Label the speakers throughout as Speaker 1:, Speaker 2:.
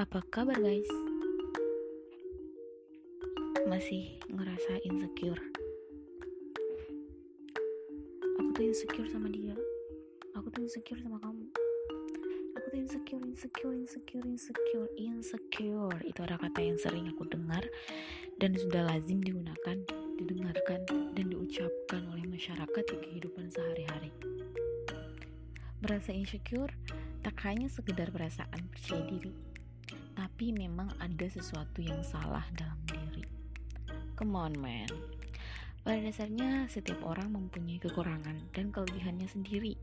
Speaker 1: Apa kabar guys? Masih ngerasa insecure? Aku tuh insecure sama dia. Aku tuh insecure sama kamu. Aku tuh insecure, insecure, insecure, insecure, insecure. Itu ada kata yang sering aku dengar Dan sudah lazim digunakan, didengarkan, dan diucapkan oleh masyarakat di kehidupan sehari-hari. Merasa insecure tak hanya sekedar perasaan percaya diri tapi memang ada sesuatu yang salah dalam diri. Come on, man. Pada dasarnya, setiap orang mempunyai kekurangan dan kelebihannya sendiri.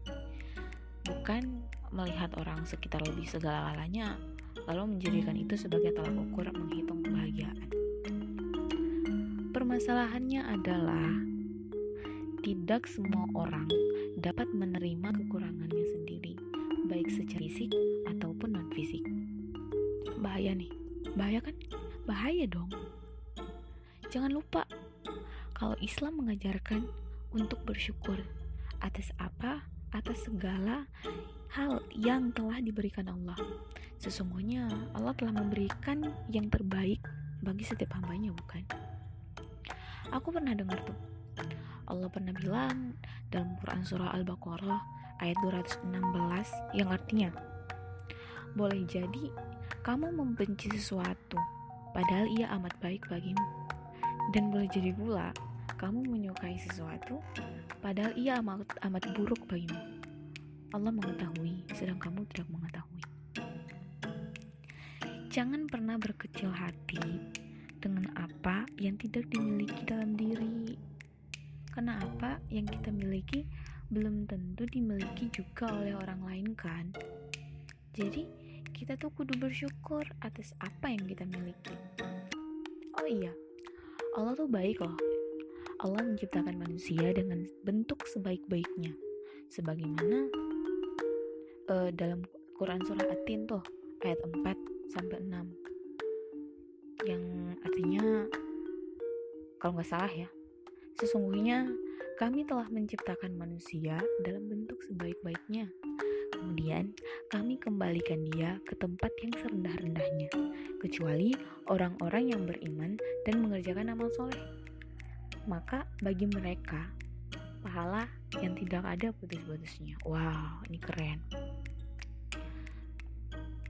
Speaker 1: Bukan melihat orang sekitar lebih segala-galanya, lalu menjadikan itu sebagai tolak ukur menghitung kebahagiaan. Permasalahannya adalah tidak semua orang dapat menerima kekurangannya sendiri, baik secara fisik ataupun non-fisik bahaya nih. Bahaya kan? Bahaya dong. Jangan lupa kalau Islam mengajarkan untuk bersyukur atas apa? Atas segala hal yang telah diberikan Allah. Sesungguhnya Allah telah memberikan yang terbaik bagi setiap hambanya bukan? Aku pernah dengar tuh. Allah pernah bilang dalam Quran surah Al-Baqarah ayat 216 yang artinya boleh jadi kamu membenci sesuatu, padahal ia amat baik bagimu. Dan boleh jadi pula, kamu menyukai sesuatu, padahal ia amat, amat buruk bagimu. Allah mengetahui, sedang kamu tidak mengetahui. Jangan pernah berkecil hati dengan apa yang tidak dimiliki dalam diri. Karena apa yang kita miliki belum tentu dimiliki juga oleh orang lain kan. Jadi, kita tuh kudu bersyukur atas apa yang kita miliki. Oh iya, Allah tuh baik loh. Allah menciptakan manusia dengan bentuk sebaik-baiknya. Sebagaimana uh, dalam Quran surah At-Tin tuh ayat 4 sampai 6. Yang artinya kalau nggak salah ya, sesungguhnya kami telah menciptakan manusia dalam bentuk sebaik-baiknya Kemudian kami kembalikan dia ke tempat yang serendah-rendahnya, kecuali orang-orang yang beriman dan mengerjakan amal soleh. Maka bagi mereka, pahala yang tidak ada putus-putusnya. Wow, ini keren.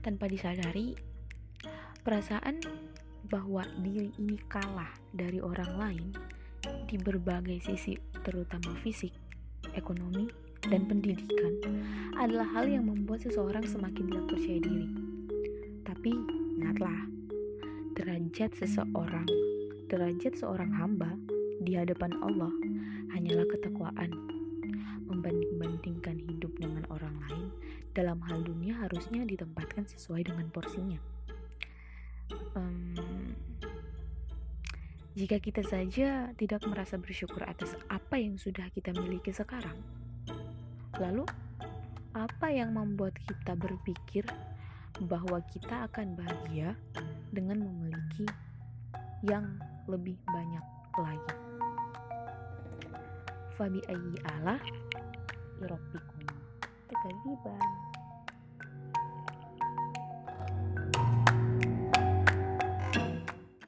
Speaker 1: Tanpa disadari, perasaan bahwa diri ini kalah dari orang lain di berbagai sisi terutama fisik, ekonomi, dan pendidikan adalah hal yang membuat seseorang semakin tidak percaya diri. Tapi ingatlah, derajat seseorang, derajat seorang hamba di hadapan Allah hanyalah ketakwaan. Membanding-bandingkan hidup dengan orang lain dalam hal dunia harusnya ditempatkan sesuai dengan porsinya. Um, jika kita saja tidak merasa bersyukur atas apa yang sudah kita miliki sekarang, Lalu, apa yang membuat kita berpikir bahwa kita akan bahagia dengan memiliki yang lebih banyak lagi? Fabi ayyi Allah. Tegadiban.